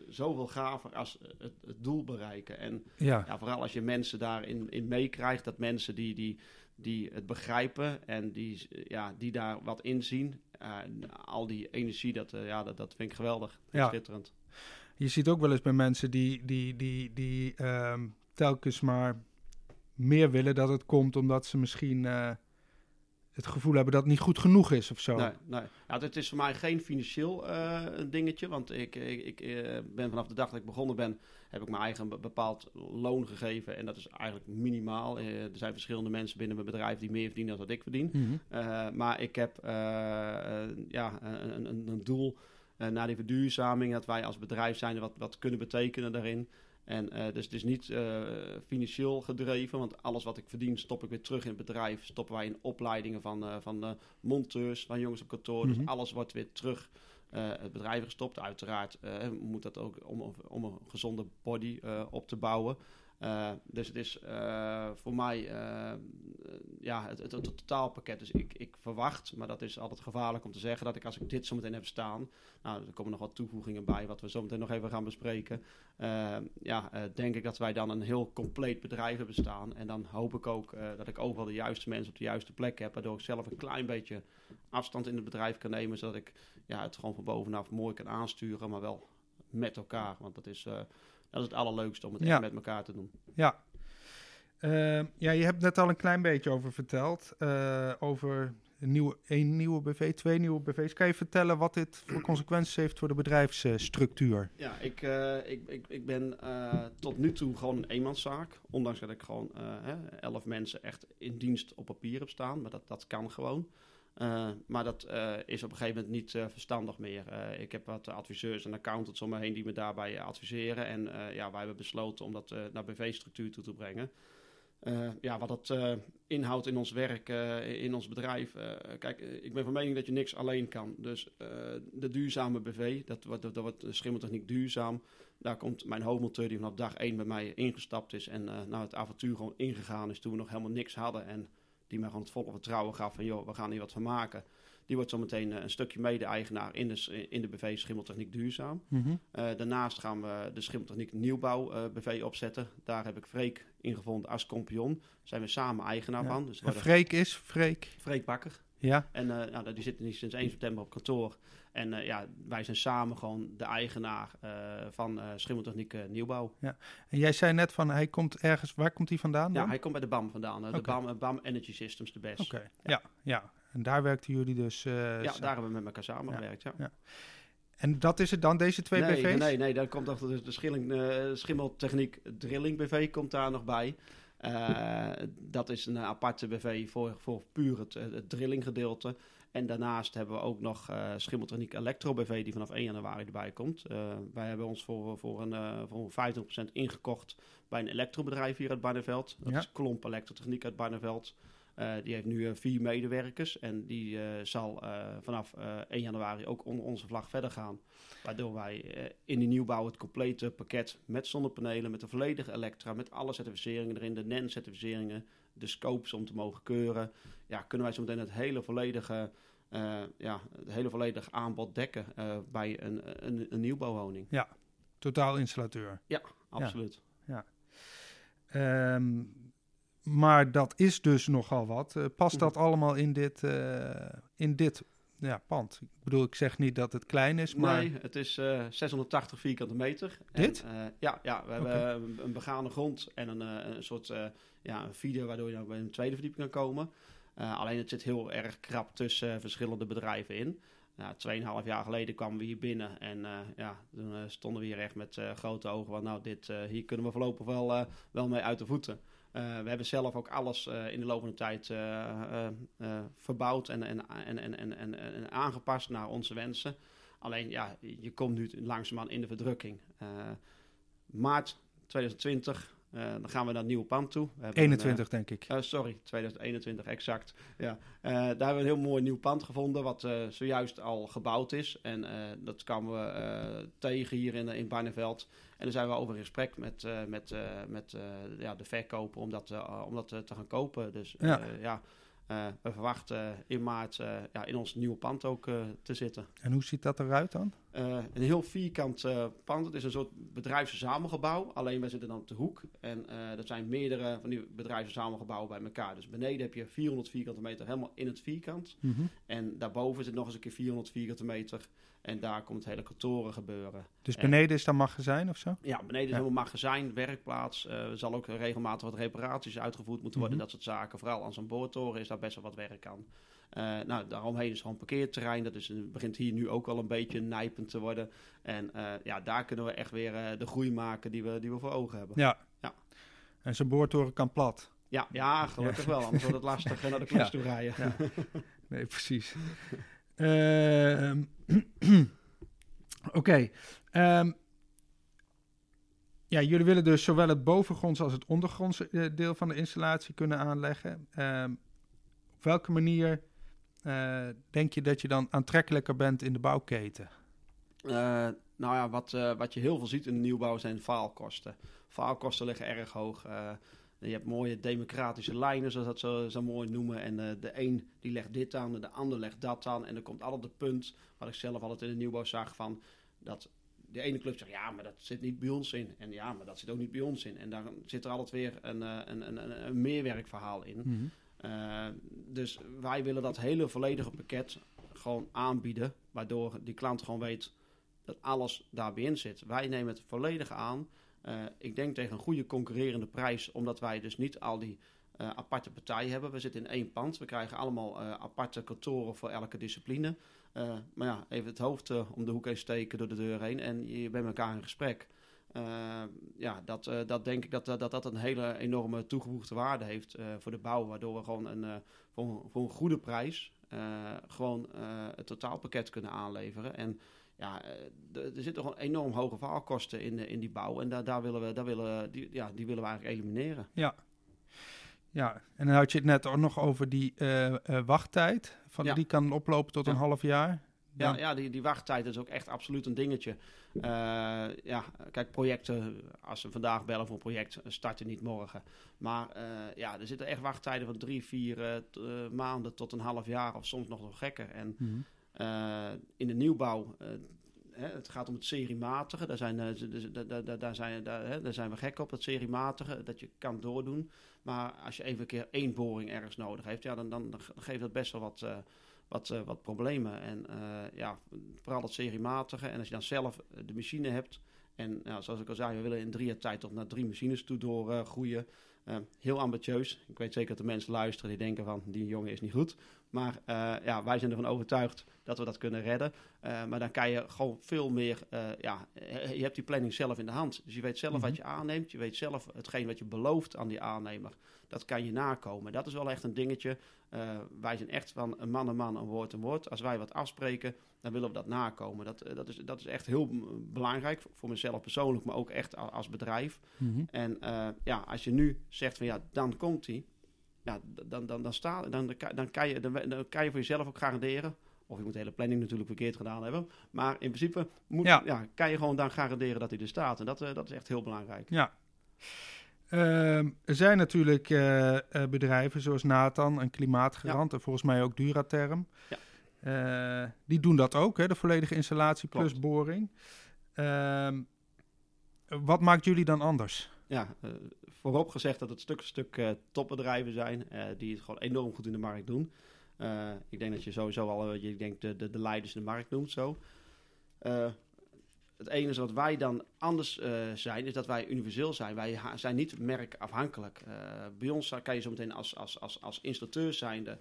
zoveel gaver als het, het doel bereiken. En Ja, ja, vooral als je mensen daarin in meekrijgt, dat mensen die, die, die het begrijpen en die, ja, die daar wat in zien. al die energie, dat, ja, dat, dat vind ik geweldig. Ja. Schitterend. Je ziet ook wel eens bij mensen die, die, die, die ehm, telkens maar meer willen dat het komt omdat ze misschien het gevoel hebben dat het niet goed genoeg is of zo. Nee, nee. Ja, het is voor mij geen financieel uh, dingetje. Want ik, ik, ik uh, ben vanaf de dag dat ik begonnen ben, heb ik mijn eigen bepaald loon gegeven. En dat is eigenlijk minimaal. Er zijn verschillende mensen binnen mijn bedrijf die meer verdienen dan wat ik verdien. Mhm. maar ik heb ja, een, een, een doel naar die verduurzaming. Dat wij als bedrijf zijn wat, wat kunnen betekenen daarin. En uh, dus het is niet uh, financieel gedreven, want alles wat ik verdien stop ik weer terug in het bedrijf. Stoppen wij in opleidingen van, uh, van monteurs, van jongens op kantoor. Dus mhm. alles wordt weer terug het bedrijf gestopt. Uiteraard moet dat ook om, om een gezonde body op te bouwen. Uh, dus het is uh, voor mij uh, ja, het, het, het, totaalpakket. Dus ik, ik verwacht, maar dat is altijd gevaarlijk om te zeggen, dat ik als ik dit zo meteen heb staan, nou, er komen nog wat toevoegingen bij, wat we zo meteen nog even gaan bespreken. ja, denk ik dat wij dan een heel compleet bedrijf hebben staan. En dan hoop ik ook dat ik overal de juiste mensen op de juiste plek heb, waardoor ik zelf een klein beetje afstand in het bedrijf kan nemen, zodat ik ja, het gewoon van bovenaf mooi kan aansturen, maar wel met elkaar. Want dat is dat is het allerleukste om het echt met elkaar te doen. Ja. Uh, ja, je hebt net al een klein beetje over verteld. Uh, over een nieuwe, één nieuwe BV, twee nieuwe BV's. Kan je vertellen wat dit voor consequenties heeft voor de bedrijfsstructuur? Ja, ik, uh, ik, ik, ik ben tot nu toe gewoon een eenmanszaak. Ondanks dat ik gewoon elf mensen echt in dienst op papier heb staan. Maar dat, dat kan gewoon. Uh, maar dat uh, is op een gegeven moment niet uh, verstandig meer. ik heb wat adviseurs en accountants om me heen die me daarbij adviseren. En ja, wij hebben besloten om dat naar BV-structuur toe te brengen. ja, wat dat inhoudt in ons werk, in ons bedrijf. kijk, ik ben van mening dat je niks alleen kan. Dus de duurzame BV, dat, dat, dat wordt schimmeltechniek duurzaam. Daar komt mijn hoofdmonteur die vanaf dag 1 bij mij ingestapt is. En nou, het avontuur gewoon ingegaan is toen we nog helemaal niks hadden. En die mij gewoon het volle vertrouwen gaf van, joh, we gaan hier wat van maken. Die wordt zometeen uh, een stukje mede-eigenaar in de, in de BV Schimmeltechniek Duurzaam. Mhm. Eh, daarnaast gaan we de Schimmeltechniek Nieuwbouw uh, BV opzetten. Daar heb ik Freek ingevonden als kompion. zijn we samen eigenaar van. Dus Freek is? Freek? Freek Bakker. Ja. En nou, die zit nu sinds 1 september op kantoor. En ja, wij zijn samen gewoon de eigenaar van uh, Schimmeltechniek Nieuwbouw. Ja. En jij zei net van hij komt ergens, waar komt hij vandaan? Dan? Ja, hij komt bij de BAM vandaan. De BAM, BAM Energy Systems, de best. Oké, ja. ja. En daar werkten jullie dus... Ja, daar hebben we met elkaar samengewerkt, ja. ja. En dat is het dan, deze twee nee, BV's? Nee, nee, dan komt achter de, de schilling, schimmeltechniek drilling BV komt daar nog bij. Uh, dat is een aparte BV voor, voor puur het, het drilling gedeelte. En daarnaast hebben we ook nog uh, Schimmeltechniek Electro BV die vanaf 1 januari erbij komt. Uh, wij hebben ons voor, voor, een, uh, voor 50% ingekocht bij een elektrobedrijf hier uit Barneveld. Dat is Klomp Elektrotechniek uit Barneveld. Uh, die heeft nu uh, vier medewerkers en die uh, zal vanaf 1 januari ook onder onze vlag verder gaan. Waardoor wij in die nieuwbouw het complete pakket met zonnepanelen, met de volledige elektra, met alle certificeringen erin, de NEN-certificeringen, de scopes om te mogen keuren. Ja, kunnen wij zo meteen het hele volledige, ja, het hele volledige aanbod dekken bij een, een, een, nieuwbouwwoning. Ja, totaal installateur. Ja, absoluut. Ja. ja. Um, maar dat is dus nogal wat. Uh, past dat mhm. allemaal in dit, uh, in dit ja, pand? Ik bedoel, ik zeg niet dat het klein is, maar... Nee, het is uh, eh, 680 vierkante meter. Dit? En, ja, ja, we hebben een begane grond en een, een soort ja, een feeder waardoor je bij een tweede verdieping kan komen. alleen het zit heel erg krap tussen verschillende bedrijven in. Nou, tweeënhalf jaar geleden kwamen we hier binnen en ja, toen stonden we hier echt met grote ogen. Want nou, dit, hier kunnen we voorlopig wel, wel mee uit de voeten. Uh, we hebben zelf ook alles uh, in de loop van de tijd uh, verbouwd en, en, en, en, en, en, aangepast naar onze wensen. Alleen ja, je komt nu langzaamaan in de verdrukking. maart 2020 uh, dan gaan we naar het nieuwe pand toe. We 21, een, uh, denk ik. Uh, sorry, 2021, exact. Ja. daar hebben we een heel mooi nieuw pand gevonden, wat zojuist al gebouwd is. En dat kwamen we tegen hier in, in Barneveld. En dan zijn we over in gesprek met, met, met ja, de verkoper om dat, om dat te gaan kopen. Dus ja. ja we verwachten in maart ja, in ons nieuwe pand ook te zitten. En hoe ziet dat eruit dan? Een heel vierkant pand. Het is een soort bedrijfsverzamelgebouw. Alleen wij zitten dan op de hoek. En er zijn meerdere van die bedrijfsverzamelgebouwen bij elkaar. Dus beneden heb je 400 vierkante meter helemaal in het vierkant. Mhm. En daarboven zit nog eens een keer 400 vierkante meter en daar komt het hele kantoren gebeuren. Dus beneden is dan magazijn of zo? Ja, beneden is helemaal magazijn, werkplaats. Uh, er zal ook regelmatig wat reparaties uitgevoerd moeten worden. Mhm. Dat soort zaken. Vooral aan zo'n boortoren is daar best wel wat werk aan. Uh, nou, daaromheen is gewoon parkeerterrein. Dat is, begint hier nu ook al een beetje nijpend te worden. En uh, ja, daar kunnen we echt weer de groei maken die we, die we voor ogen hebben. Ja. ja. En zo'n boortoren kan plat? Ja, ja gelukkig wel. Anders wordt het lastig naar de klas toe rijden. Ja. Nee, precies. Ehm, oké. Ehm, ja, jullie willen dus zowel het bovengrondse als het ondergrondse eh, deel van de installatie kunnen aanleggen. Ehm, op welke manier uh, denk je dat je dan aantrekkelijker bent in de bouwketen? Uh, nou ja, wat, wat je heel veel ziet in de nieuwbouw zijn faalkosten. Faalkosten liggen erg hoog. Je hebt mooie democratische lijnen, zoals dat zo, zo mooi noemen. En de een die legt dit aan, de ander legt dat aan. En dan komt altijd het punt, wat ik zelf altijd in de nieuwbouw zag, van dat de ene club zegt, ja, maar dat zit niet bij ons in. En ja, maar dat zit ook niet bij ons in. En daar zit er altijd weer een, een, een, een, meerwerkverhaal in. Mm uh, dus wij willen dat hele volledige pakket gewoon aanbieden, waardoor die klant gewoon weet dat alles daarbij in zit. Wij nemen het volledig aan. Uh, ik denk tegen een goede concurrerende prijs, omdat wij dus niet al die uh, aparte partijen hebben. We zitten in één pand. We krijgen allemaal aparte kantoren voor elke discipline. maar ja, even het hoofd om de hoek heen steken door de deur heen en je bent met elkaar in gesprek. Ja, dat, dat denk ik dat, dat dat een hele enorme toegevoegde waarde heeft voor de bouw. Waardoor we gewoon een, voor, voor, een goede prijs gewoon het totaalpakket kunnen aanleveren. En ja, eh, er zitten gewoon enorm hoge faalkosten in, in die bouw. En daar, daar willen we, daar willen, die, ja, die willen we eigenlijk elimineren. Ja. Ja, en dan had je het net ook nog over die wachttijd. Van, Die kan oplopen tot een half jaar. Ja, ja die, die wachttijd is ook echt absoluut een dingetje. Uh, ja, kijk, projecten, als we vandaag bellen voor een project, starten niet morgen. Maar ja, er zitten echt wachttijden van drie, vier maanden tot een half jaar of soms nog nog gekker. En mm -hmm. Uh, in de nieuwbouw, hè, het gaat om het seriematige. Daar zijn, uh, daar, daar, zijn, daar, hè, daar zijn we gek op, dat seriematige, dat je kan doordoen. Maar als je even een keer één boring ergens nodig heeft, ja, dan, dan, dan geeft dat best wel wat, wat, wat problemen. En ja, vooral het seriematige. En als je dan zelf de machine hebt, en nou, zoals ik al zei, we willen in drie jaar tijd tot naar drie machines toe doorgroeien. heel ambitieus. Ik weet zeker dat de mensen luisteren die denken van die jongen is niet goed. Maar uh, ja, wij zijn ervan overtuigd dat we dat kunnen redden. Uh, maar dan kan je gewoon veel meer, uh, ja, je hebt die planning zelf in de hand. Dus je weet zelf wat mhm. je aanneemt, je weet zelf hetgeen wat je belooft aan die aannemer. Dat kan je nakomen. Dat is wel echt een dingetje. wij zijn echt van een man een man, een woord een woord. Als wij wat afspreken, dan willen we dat nakomen. Dat, dat, is, dat is echt heel belangrijk voor mezelf persoonlijk, maar ook echt als bedrijf. Mm En ja, als je nu zegt van ja, dan komt hij ja, dan, dan, dan, sta, dan, dan, kan je, dan, dan kan je voor jezelf ook garanderen. Of je moet de hele planning natuurlijk verkeerd gedaan hebben. Maar in principe moet, ja. kan je gewoon dan garanderen dat hij er staat. En dat, uh, dat is echt heel belangrijk. Ja. Uh, er zijn natuurlijk uh, bedrijven zoals Nathan en Klimaatgarant en volgens mij ook Duraterm. Ja. die doen dat ook, hè, de volledige installatie plus boring. Ehm, wat maakt jullie dan anders? Ja, voorop gezegd dat het stuk stuk uh, topbedrijven zijn uh, die het gewoon enorm goed in de markt doen. Ik denk dat je sowieso al je denkt de, de, de leiders in de markt noemt zo. het enige wat wij dan anders zijn, is dat wij universeel zijn. Wij zijn niet merkafhankelijk. bij ons kan je zo meteen als, als, als, als installateur zijn de,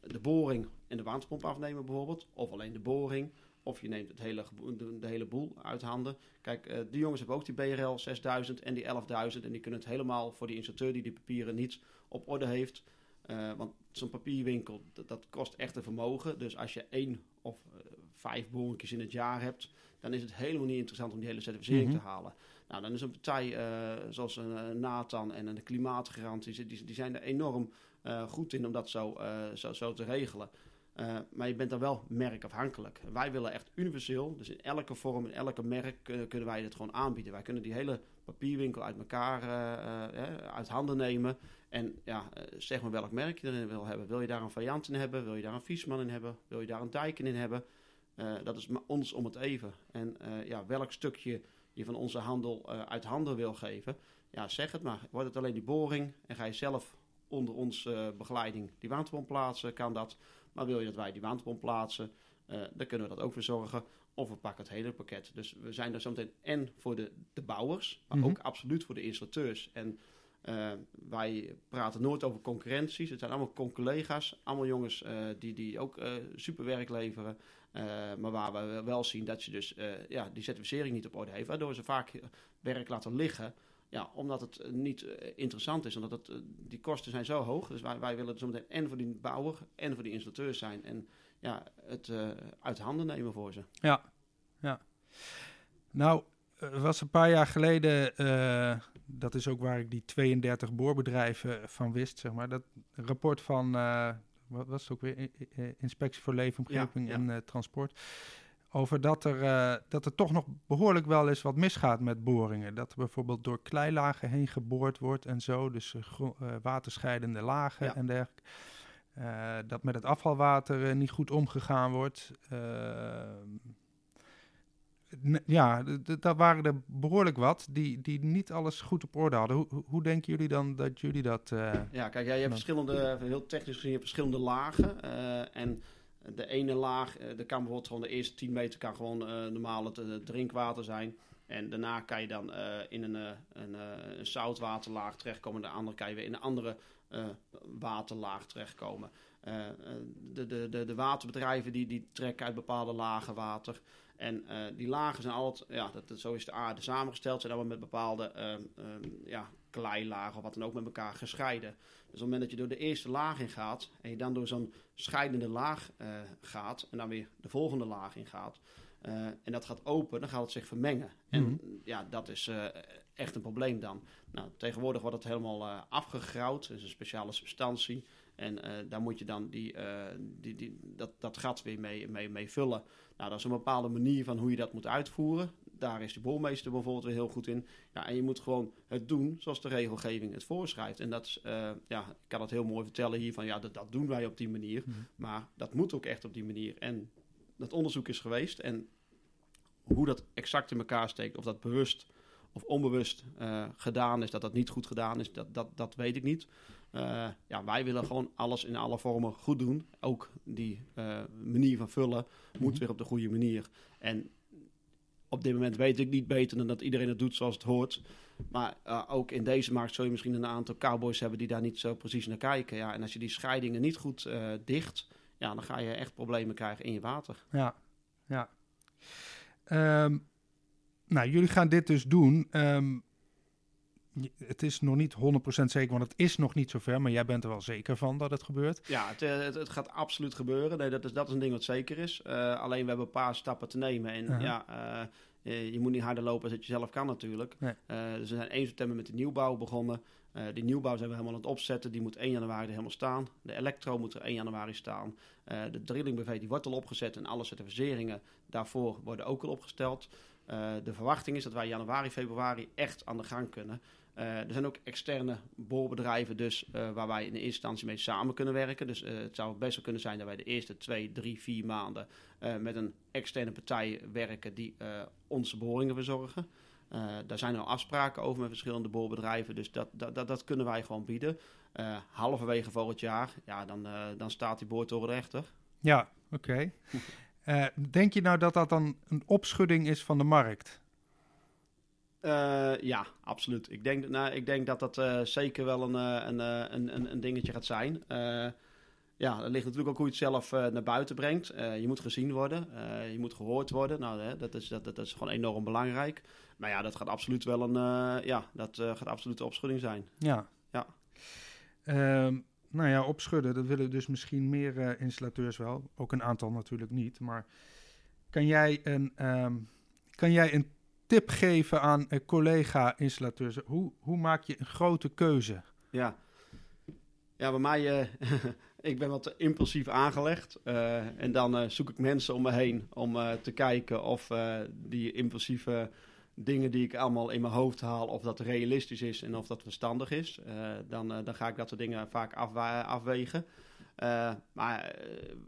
de boring en de waterpomp afnemen bijvoorbeeld. Of alleen de boring. Of je neemt het hele, de, de hele boel uit handen. Kijk, uh, die jongens hebben ook die BRL 6000 en die 11.000. En die kunnen het helemaal voor die installateur die die papieren niet op orde heeft. Uh, want zo'n papierwinkel, dat, dat, kost echt een vermogen. Dus als je één of uh, vijf boortjes in het jaar hebt, dan is het helemaal niet interessant om die hele certificering mm -hmm. te halen. Nou, dan is een partij zoals een Nathan en een klimaatgarantie, die, die, zijn er enorm goed in om dat zo, zo, zo te regelen. Uh, maar je bent dan wel merkafhankelijk. Wij willen echt universeel, dus in elke vorm, in elke merk uh, kunnen wij dit gewoon aanbieden. Wij kunnen die hele papierwinkel uit elkaar uh, uit handen nemen En ja, zeg maar welk merk je erin wil hebben. Wil je daar een Vajant in hebben? Wil je daar een Viesman in hebben? Wil je daar een Dijken in hebben? dat is ons om het even. En ja, welk stukje je van onze handel uit handen wil geven, ja, zeg het maar. Wordt het alleen die boring en ga je zelf onder onze begeleiding die waterbom plaatsen, kan dat. Maar wil je dat wij die waterbom plaatsen, dan kunnen we dat ook verzorgen. Of we pakken het hele pakket. Dus we zijn er zometeen en voor de, de bouwers, maar mhm. ook absoluut voor de installateurs. En uh, wij praten nooit over concurrenties. Het zijn allemaal collega's, allemaal jongens uh, die, die ook uh, super werk leveren. maar waar we wel zien dat je dus ja, die certificering niet op orde heeft. Waardoor ze vaak werk laten liggen. Ja, omdat het niet interessant is. Omdat het, die kosten zijn zo hoog. Dus wij, wij willen zometeen en voor die bouwer en voor die installateur zijn. En ja, het uh, uit handen nemen voor ze. Ja, ja. Nou, was een paar jaar geleden, uh, dat is ook waar ik die 32 boorbedrijven van wist, zeg maar. Dat rapport van, uh, wat was het ook weer, Inspectie voor Leefomgeving ja, ja. en Transport. Over dat er, dat er toch nog behoorlijk wel eens wat misgaat met boringen. Dat er bijvoorbeeld door kleilagen heen geboord wordt en zo. Dus waterscheidende lagen ja. en dergelijke. Uh, dat met het afvalwater niet goed omgegaan wordt. Uh, ja, dat waren er behoorlijk wat die, die niet alles goed op orde hadden. Hoe, hoe denken jullie dan dat jullie dat... ja, kijk, ja, je hebt verschillende, heel technisch gezien, je hebt verschillende lagen. en de ene laag, er kan bijvoorbeeld gewoon de eerste 10 meter kan gewoon normaal het drinkwater zijn. En daarna kan je dan in een, een, een zoutwaterlaag terechtkomen. De andere kan je weer in een andere waterlaag terechtkomen. De, de, de, de waterbedrijven die, die trekken uit bepaalde lagen water. En die lagen zijn altijd, ja, dat, zo is de aarde samengesteld, zijn allemaal met bepaalde uh, ja, kleilagen of wat dan ook met elkaar gescheiden. Dus op het moment dat je door de eerste laag in gaat en je dan door zo'n scheidende laag gaat en dan weer de volgende laag in gaat, en dat gaat open, dan gaat het zich vermengen. En mhm. ja, dat is echt een probleem dan. Nou, tegenwoordig wordt het helemaal afgegrauwd. Dat is een speciale substantie. En daar moet je dan die, die, die, dat, dat gat weer mee, mee, mee vullen. Nou, dat is een bepaalde manier van hoe je dat moet uitvoeren. Daar is de bolmeester bijvoorbeeld weer heel goed in. Ja, en je moet gewoon het doen zoals de regelgeving het voorschrijft. En dat is, ja, ik kan het heel mooi vertellen hier van ja, dat, dat doen wij op die manier. Mhm. Maar dat moet ook echt op die manier. En dat onderzoek is geweest. En hoe dat exact in elkaar steekt, of dat bewust of onbewust uh, gedaan is, dat dat niet goed gedaan is, dat, dat, dat weet ik niet. Uh, ja, wij willen gewoon alles in alle vormen goed doen. Ook die uh, manier van vullen moet mhm. weer op de goede manier. En op dit moment weet ik niet beter dan dat iedereen het doet zoals het hoort. Maar ook in deze markt zul je misschien een aantal cowboys hebben die daar niet zo precies naar kijken. Ja, en als je die scheidingen niet goed dicht, ja, dan ga je echt problemen krijgen in je water. Ja, ja. Um, nou, jullie gaan dit dus doen. Ehm, het is nog niet 100% zeker, want het is nog niet zover. Maar jij bent er wel zeker van dat het gebeurt. Ja, het, eh, het, het gaat absoluut gebeuren. Nee, dat, is, dat is een ding wat zeker is. Uh, alleen we hebben een paar stappen te nemen. En ja, uh, je moet niet harder lopen als je zelf kan natuurlijk. Nee. dus we zijn 1 september met de nieuwbouw begonnen. die nieuwbouw zijn we helemaal aan het opzetten. Die moet 1 januari er helemaal staan. De elektro moet er 1 januari staan. de drilling BV die wordt al opgezet. En alle certificeringen daarvoor worden ook al opgesteld. De verwachting is dat wij januari, februari echt aan de gang kunnen. Uh, er zijn ook externe boorbedrijven dus, uh, waar wij in eerste instantie mee samen kunnen werken. Dus het zou best wel kunnen zijn dat wij de eerste twee, drie, vier maanden met een externe partij werken die onze boringen verzorgen. daar zijn al afspraken over met verschillende boorbedrijven, dus dat, dat, dat, dat kunnen wij gewoon bieden. halverwege volgend jaar, ja, dan, dan staat die boortoren rechter. Ja, oké. Uh, denk je nou dat dat dan een opschudding is van de markt? Uh, ja, absoluut. Ik denk, nou, ik denk dat dat uh, zeker wel een, een, een, een, dingetje gaat zijn. ja, er ligt natuurlijk ook hoe je het zelf naar buiten brengt. je moet gezien worden, je moet gehoord worden. Nou, hè, dat, is, dat, dat is gewoon enorm belangrijk. Maar ja, dat gaat absoluut wel een, ja, dat gaat absoluut een opschudding zijn. Ja. ja. Um, nou ja, opschudden, dat willen dus misschien meer installateurs wel. Ook een aantal natuurlijk niet. Maar kan jij een, um, kan jij een tip geven aan uh, collega-installateurs? Hoe, hoe maak je een grote keuze? Ja, ja bij mij, uh, ik ben wat impulsief aangelegd. en dan zoek ik mensen om me heen om te kijken of die impulsieve dingen die ik allemaal in mijn hoofd haal, of dat realistisch is en of dat verstandig is. dan, dan ga ik dat soort dingen vaak afwegen. maar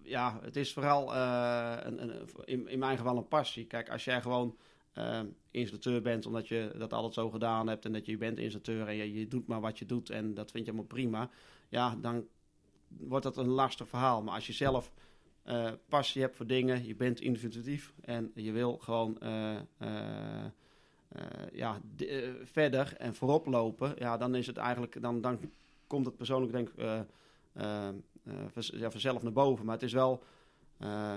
ja, het is vooral een, een, in mijn geval een passie. Kijk, als jij gewoon installateur bent omdat je dat altijd zo gedaan hebt en dat je bent installateur en je, je doet maar wat je doet en dat vind je allemaal prima, ja, dan wordt dat een lastig verhaal. Maar als je zelf uh, passie hebt voor dingen, je bent inventief en je wil gewoon uh, uh, ja, verder en voorop lopen, ja, dan is het eigenlijk, dan, dan komt het persoonlijk denk ik vanzelf naar boven. Maar het is wel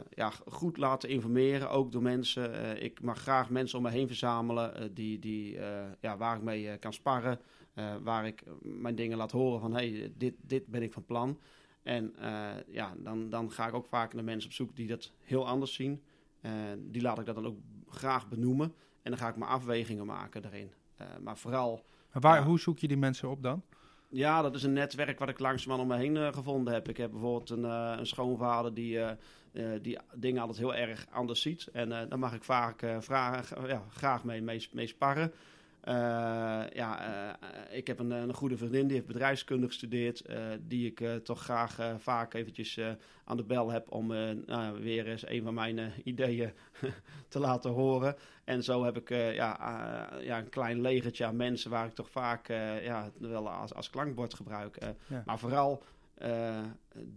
ja, goed laten informeren, ook door mensen. ik mag graag mensen om me heen verzamelen die, die, ja, waar ik mee kan sparren. waar ik mijn dingen laat horen van hey, dit, dit ben ik van plan. En uh, ja, dan, dan ga ik ook vaak naar mensen op zoek die dat heel anders zien. Uh, die laat ik dat dan ook graag benoemen. En dan ga ik mijn afwegingen maken daarin. Uh, maar vooral... Maar waar, hoe zoek je die mensen op dan? Ja, dat is een netwerk wat ik langzaam om me heen gevonden heb. Ik heb bijvoorbeeld een, een schoonvader die, die dingen altijd heel erg anders ziet. En daar mag ik vaak vragen, ja, graag mee, mee, mee sparren. Uh, ja, uh, ik heb een, een, goede vriendin die heeft bedrijfskunde gestudeerd. Uh, die ik toch graag vaak eventjes aan de bel heb om nou, weer eens een van mijn ideeën te laten horen. En zo heb ik ja, ja, een klein legertje aan mensen waar ik toch vaak ja, wel als, als klankbord gebruik. Ja. Maar vooral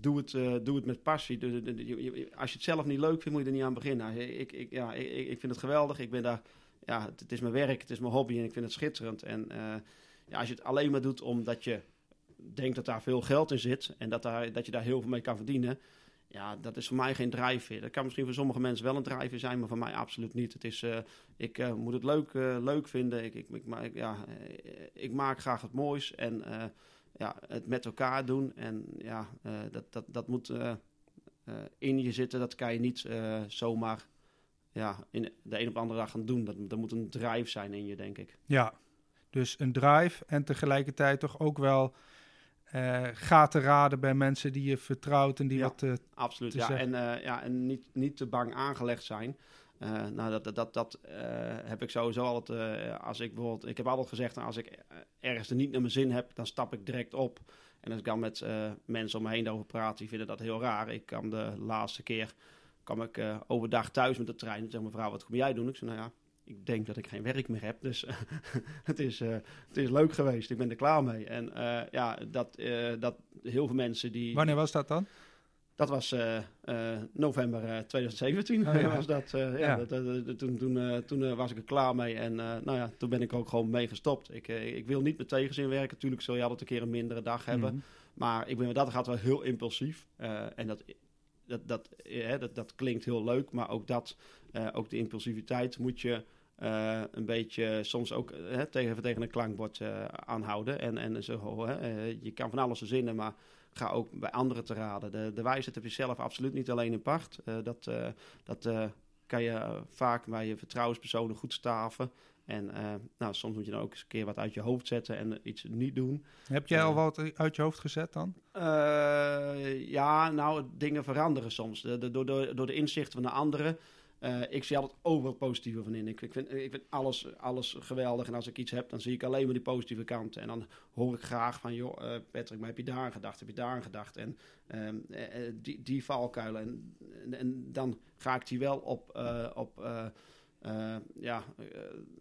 doe, het, doe het met passie. De, als je het zelf niet leuk vindt, moet je er niet aan beginnen. Ik, ik, ja, ik, ik vind het geweldig. Ik ben daar ja, het, is mijn werk, het is mijn hobby en ik vind het schitterend. En uh, ja, als je het alleen maar doet omdat je denkt dat daar veel geld in zit en dat, daar, dat je daar heel veel mee kan verdienen, ja, dat is voor mij geen drijfveer. Dat kan misschien voor sommige mensen wel een drijfveer zijn, maar voor mij absoluut niet. Het is, uh, ik uh, moet het leuk, leuk vinden. Ik, ik, ik, ja, ik maak graag het moois en ja, het met elkaar doen. En ja, dat, dat, dat moet in je zitten. Dat kan je niet zomaar ja, in de een op de andere dag gaan doen. Dat, dat moet een drive zijn in je, denk ik. Ja, dus een drive en tegelijkertijd toch ook wel uh, gaten raden bij mensen die je vertrouwt en die wat uh, absoluut, ja. En, uh, ja, en niet, niet te bang aangelegd zijn. nou, dat, dat, dat, dat heb ik sowieso altijd, als ik bijvoorbeeld, ik heb altijd gezegd, als ik ergens er niet naar mijn zin heb, dan stap ik direct op. En als ik dan met mensen om me heen over praat, die vinden dat heel raar. Ik kan de laatste keer kwam ik uh, overdag thuis met de trein. En zei mevrouw, wat kom jij doen? Ik zei, nou ja, ik denk dat ik geen werk meer heb. Dus het, is, uh, het is leuk geweest. Ik ben er klaar mee. En uh, ja, dat, dat heel veel mensen die... Wanneer was dat dan? Dat was november 2017. Oh, ja. was dat, ja, ja. Dat, toen, toen, toen was ik er klaar mee. En nou ja, toen ben ik ook gewoon mee gestopt. Ik, ik wil niet met tegenzin werken. Natuurlijk zul je altijd een keer een mindere dag hebben. Mm -hmm. Maar ik ben, dat gaat wel heel impulsief. en dat dat, dat, hè, dat, dat klinkt heel leuk, maar ook dat, uh, ook de impulsiviteit moet je uh, een beetje soms ook uh, tegen, tegen een klankbord aanhouden. En, en zo, je kan van alles verzinnen, maar ga ook bij anderen te raden. De, de wijsheid heb je zelf absoluut niet alleen in pacht. dat dat kan je vaak bij je vertrouwenspersonen goed staven. En uh, nou, soms moet je dan ook eens een keer wat uit je hoofd zetten en iets niet doen. Heb jij al wat uit je hoofd gezet dan? Uh, ja, nou, dingen veranderen soms. De, de, door, door, door de inzichten van de anderen. Ik zie altijd overal positieve van in. Ik, ik, vind, ik vind alles, alles geweldig. En als ik iets heb, dan zie ik alleen maar die positieve kanten. En dan hoor ik graag van, joh, Patrick, maar heb je daar aan gedacht? Heb je daar aan gedacht? En uh, die, die valkuilen. En, en, en, dan ga ik die wel op, op uh, ja, uh,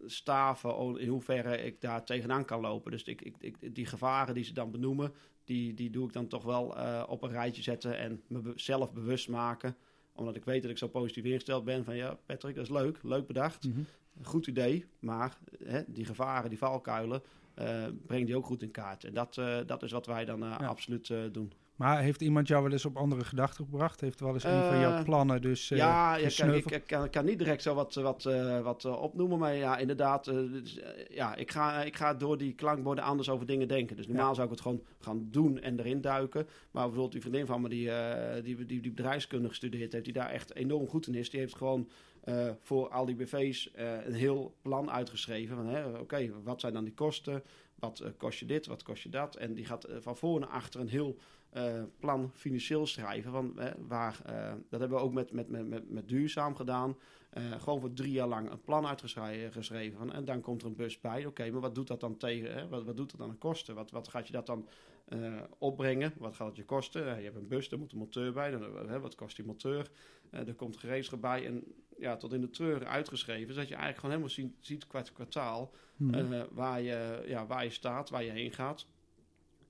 staven in hoeverre ik daar tegenaan kan lopen. Dus ik, ik, ik, die gevaren die ze dan benoemen, die, die doe ik dan toch wel uh, op een rijtje zetten en mezelf bewust maken. Omdat ik weet dat ik zo positief ingesteld ben van ja, Patrick, dat is leuk, leuk bedacht. Mm -hmm. Goed idee, maar hè, die gevaren, die valkuilen, breng die ook goed in kaart. En dat, dat is wat wij dan ja. absoluut doen. Maar heeft iemand jou wel eens op andere gedachten gebracht? Heeft wel eens een van jouw plannen dus uh, Ja, ik kan, ik, kan, kan, niet direct zo wat, wat, uh, wat opnoemen. Maar ja, inderdaad, dus, ja, ik, ga, ik ga door die klankborden anders over dingen denken. Dus normaal ja. zou ik het gewoon gaan doen en erin duiken. Maar bijvoorbeeld die vriendin van me die, die, die, die bedrijfskunde gestudeerd heeft... die daar echt enorm goed in is. Die heeft gewoon voor al die BV's een heel plan uitgeschreven. Oké, okay, wat zijn dan die kosten? Wat kost je dit? Wat kost je dat? En die gaat van voor naar achter een heel eh, plan financieel schrijven. Van, eh, waar, eh, dat hebben we ook met, met, met, met, duurzaam gedaan. Eh, gewoon voor drie jaar lang een plan uitgeschreven. Van, en dan komt er een bus bij. Oké, maar wat doet dat dan tegen? Hè? Wat, wat doet dat dan aan kosten? Wat, wat gaat je dat dan opbrengen? Wat gaat het je kosten? Je hebt een bus, daar moet een monteur bij. Dan, wat kost die monteur? Er komt gereedschap bij. En ja, tot in de treuren uitgeschreven. Zodat je eigenlijk gewoon helemaal ziet, ziet qua kwartaal Hm. eh, waar, je, ja, waar je staat, waar je heen gaat.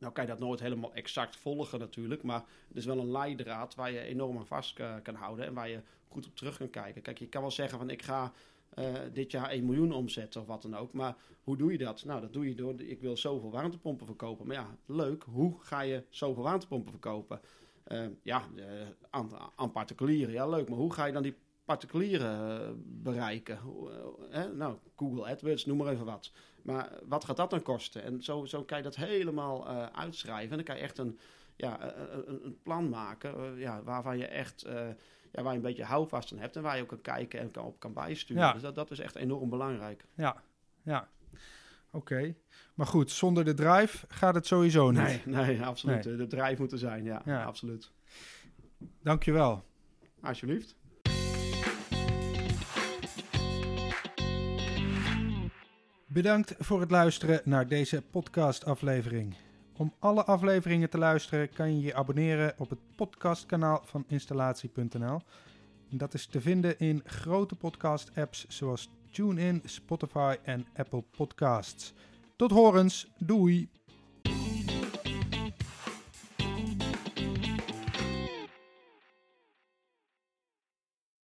Nou kan je dat nooit helemaal exact volgen natuurlijk, maar het is wel een leidraad waar je enorm aan vast eh, kan houden en waar je goed op terug kan kijken. Kijk, je kan wel zeggen van ik ga eh, dit jaar 1 miljoen omzetten of wat dan ook, maar hoe doe je dat? Nou, dat doe je door, ik wil zoveel warmtepompen verkopen. Maar ja, leuk, hoe ga je zoveel warmtepompen verkopen? Eh, ja, aan particulieren, ja leuk, maar hoe ga je dan die particulieren eh, bereiken? Eh, hè? Nou, Google AdWords, noem maar even wat. Maar wat gaat dat dan kosten? En zo, zo kan je dat helemaal eh, uitschrijven. En dan kan je echt een, ja, een, een- plan maken eh, ja, waarvan je echt eh, ja, waar je een beetje houvast aan hebt. En waar je ook kan kijken en kan, op kan bijsturen. Ja. Dus dat, dat is echt enorm belangrijk. Ja, ja. Oké. Maar goed, zonder de drive gaat het sowieso niet. Nee, nee, absoluut. Nee. De drijf moet er zijn, ja, Ja. absoluut. Dankjewel. Alsjeblieft. Bedankt voor het luisteren naar deze podcastaflevering. Om alle afleveringen te luisteren kan je je abonneren op het podcastkanaal van installatie.nl. Dat is te vinden in grote podcast-apps zoals TuneIn, Spotify en Apple Podcasts. Tot horens, doei!